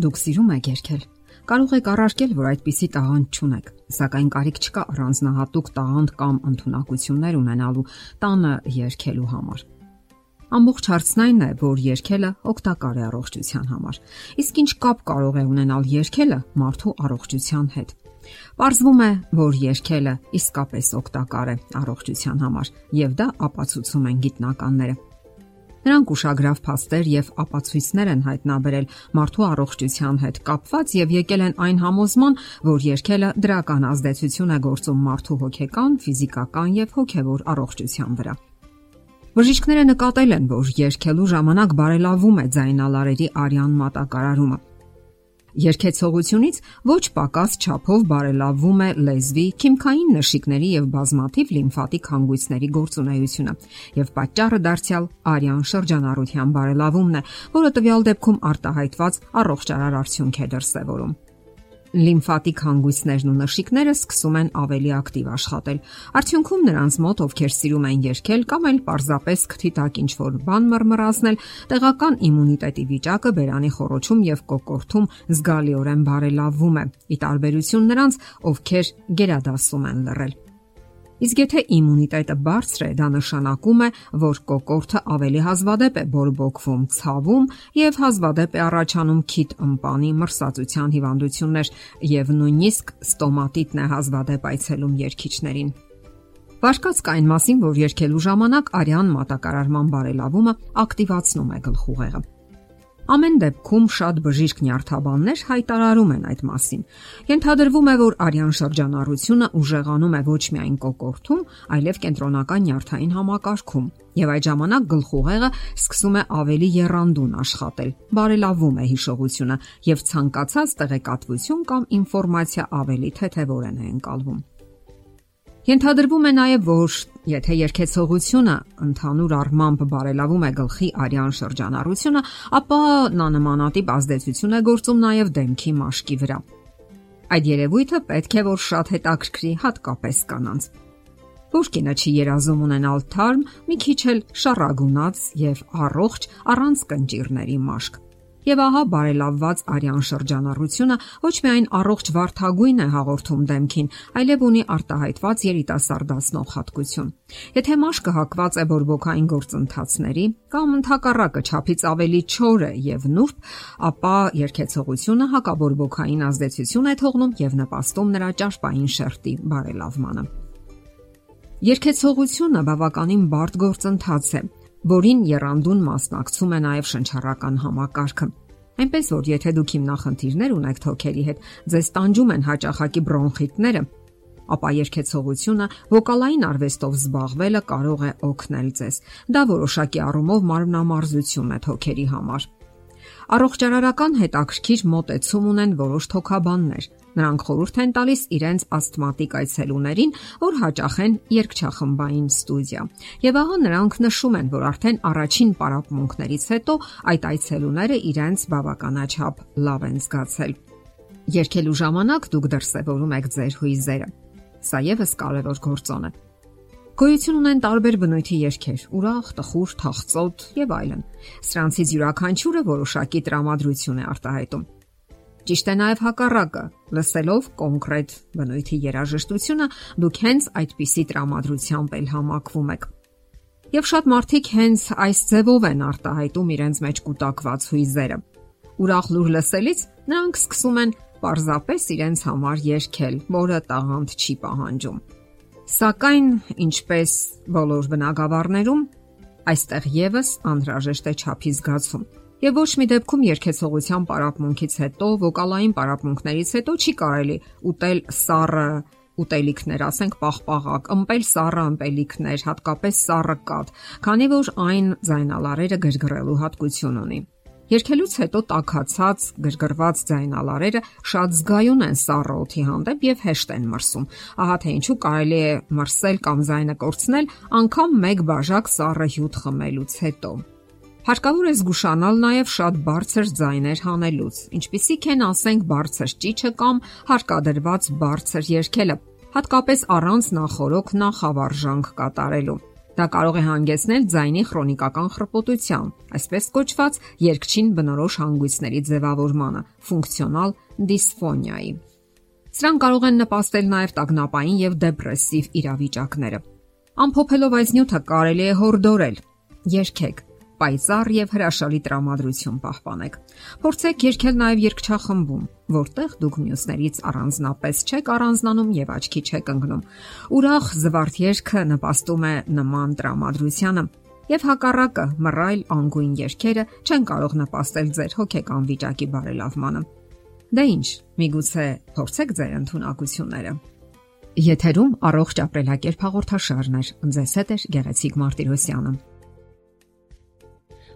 Դուք սիրում եք երգել։ Կարող եք առարկել, որ այդպիսի տաղանդ չունեք, սակայն կարիք չկա առանձնահատուկ տաղանդ կամ ընտունակություններ ունենալու տանը երգելու համար։ Ամբողջ հարցն այն է, որ երգելը օգտակար է առողջության համար։ Իսկ ինչ կապ կարող է ունենալ երգելը մարդու առողջության հետ։ Պարզվում է, որ երգելը իսկապես օգտակար է առողջության համար, եւ դա ապացուցում են գիտնականները։ Նրանք ուշագրավ փաստեր եւ ապացույցներ են հայտնաբերել մարդու առողջության հետ կապված եւ եկել են այն համոզման, որ երգելը դրական ազդեցություն է գործում մարդու հոգեկան, ֆիզիկական եւ հոգեվոր առողջության վրա։ Բժիշկները նկատել են, որ երգելու ժամանակ բարելավում է ձայնալարերի արյան մատակարարումը Երկեցողությունից ոչ պակաս չափով բարելավվում է լեզվի, քիմքային նշիկների եւ բազմաթիվ լիմֆատիկ հանգույցների գործունեությունը եւ պատճառը դարձյալ արյան շրջանառության բարելավումն է, որը տվյալ դեպքում արտահայտված առողջարար արդյունք է դրսևորում լիմֆատիկ հանգույցներն ու նշիկները սկսում են ավելի ակտիվ աշխատել։ Արդյունքում նրանց մոտ, ովքեր սիրում են երգել կամ էլ պարզապես քթի տակ ինչ-որ բան մռմռացնել, տեղական իմունիտետի վիճակը բերանի խորոչում եւ կոկորթում զգալիորեն բարելավվում է՝ ի տարբերություն նրանց, ովքեր գերադասում են լռել։ Իսկ եթե իմունիտետը բարձր է, դա նշանակում է, որ կոկորտը ավելի հազվադեպ է բորբոքվում, ցավում եւ հազվադեպ է առաջանում քիթ ըմպանի մրսածության հիվանդություններ եւ նույնիսկ ստոմատիտն է հազվադեպ այցելում երկիչներին։ Վարկած կային մասին, որ երկելու ժամանակ արյան մատակարարման բարելավումը ակտիվացնում է գլխուղեղը։ Ամեն դեպքում շատ բժիշկ նյարդաբաններ հայտարարում են այդ մասին։ Ենթադրվում է, որ արյան շրջանառությունը ուժեղանում է ոչ միայն կոկորթում, այլև կենտրոնական նյարդային համակարգում, եւ այդ ժամանակ գլխուղեղը սկսում է ավելի երանդուն աշխատել։ Բարելավում է հիշողությունը եւ ցանկացած տեղեկատվություն կամ ինֆորմացիա ավելի թեթևորեն է ընկալվում։ Ենթադրվում է նաև, որ եթե երկեցողությունը ընդհանուր առմամբ բարելավում է գլխի արյան շրջանառությունը, ապա նա նմանատիպ ազդեցություն է գործում նաև դեմքի մաշկի վրա։ Այդ երևույթը պետք է որ շատ հետաքրքրի հատկապես կանանց։ Պուշկինը չի երազում ունենալ թարմ, մի քիչ էլ շառագունած եւ առողջ առանց կնճիրների մաշկ։ Եվ ահա բարելավված արյան շրջանառությունը ոչ միայն առողջ վարթագույն է հաղորդում դեմքին, այլև ունի արտահայտված երիտասարդացնող հատկություն։ Եթե մաշկը հակված է բորբոքային գործընթացների կամ ընդհակառակը չափից ավելի չոր է եւ նուրբ, ապա երկեցողությունը հակաբորբոքային ազդեցություն է թողնում եւ նպաստում նրա ճարպային շերտի բարելավմանը։ Երկեցողությունը բավականին բարդ գործընթաց է, որին երանդուն մասնակցում է նաև շնչառական համակարգը։ Այնպես որ եթե դուք հիմնախնդիրներ ունեք թոքերի հետ, ձեզ տանջում են հաճախակի բրոնխիտները, ապա երկեցողությունը վոկալային արվեստով զբաղվելը կարող է օգնել ձեզ։ Դա որոշակի առումով մարմնամարզություն է թոքերի համար։ Առողջարարական հետաքրքիր մոտեցում ունեն որոշ թոքաբաններ։ Նրանք խորհուրդ են տալիս իրենց ասթմատիկ այցելուներին, որ հաճախեն երգչախմբային ստուդիա։ Եվ ահա նրանք նշում են, որ արդեն առաջին պարապմունքներից հետո այդ այցելուները իրենց բավականաչափ լավ են զգացել։ Երկելու ժամանակ դուք դրսևորում եք ձեր հույզերը։ Սա եւս կարևոր գործոն է։ Գոյություն ունեն տարբեր բնույթի երգեր՝ ուրախ, տխուր, թախծոտ եւ այլն։ Սրանցից յուրաքանչյուրը որոշակի տրամադրություն է արտահայտում։ Ճիշտ է նաև հակառակը։ Լսելով կոնկրետ բնույթի երաժշտությունը, դուք հենց այդպիսի տրամադրությամբ էլ համակվում եք։ Եվ շատ մարդիկ հենց այս ձևով են արտահայտում իրենց մեջ կուտակված հույզերը։ Ուրախ լուր լսելից նրանք սկսում են պարզապես իրենց համար երգել, որը տաղանդ չի պահանջում։ Սակայն, ինչպես բոլոր բնակավարներում, այստեղ եւս անհրաժեշտ է ճափի զգացում։ Եվ ոչ մի դեպքում երկեցողության պարապմունքից հետո, վոկալային պարապմունքներից հետո չի կարելի ուտել սառը ուտելիքներ, ասենք պաղպաղակ, ըմպել սառը ըմպելիքներ, հատկապես սառը կաթ, քանի որ այն ձայնալարերը գրգռելու հատկություն ունի։ Երկելուց հետո տակացած գրգռված ձայնալարերը շատ զգայուն են սառը օթի հանդեպ եւ հեշտ են մրսում։ Ահա թե ինչու կարելի է մրսել կամ ձայնը կորցնել անգամ մեկ բաժակ սառը հյութ խմելուց հետո։ Հարկավոր է զգուշանալ նաև շատ բարձր ձայներ հանելուց, ինչպիսիք են ասենք բարձր ճիչը կամ հարկադրված բարձր երգելը, հատկապես առանց նախորոք նախավարժանք կատարելու։ Դա կարող է հանգեցնել ձայնի քրոնիկական խրպոտության, այսպես կոչված երկչին բնորոշ հանգույցների ձևավորմանը, ֆունկցիոնալ դիսֆոնիայի։ Սրանք կարող են նպաստել նաև տագնապային եւ դեպրեսիվ իրավիճակները։ Ամփոփելով այս նյութը կարելի է հորդորել. Երկեք, պայծառ եւ հրաշալի տրամադրություն պահպանեք։ Փորձեք երկել նաեւ երկչախմբում, որտեղ դուք մյուսներից առանձնապես չեք առանձնանում եւ աչքի չեք ընկնում։ Ուրախ զվարթ երգը նպաստում է նման տրամադրությանը եւ հակառակը մռայլ անգույն երգերը չեն կարող նպաստել ձեր հոգեկան վիճակի բարելավմանը։ Դե ի՞նչ, միգուցե փորձեք ձեր ընտունակությունները։ Եթերում առողջ ապրելակերպ հաղորդաշարն է։ Ձեզ հետ է Գեղեցիկ Մարտիրոսյանը։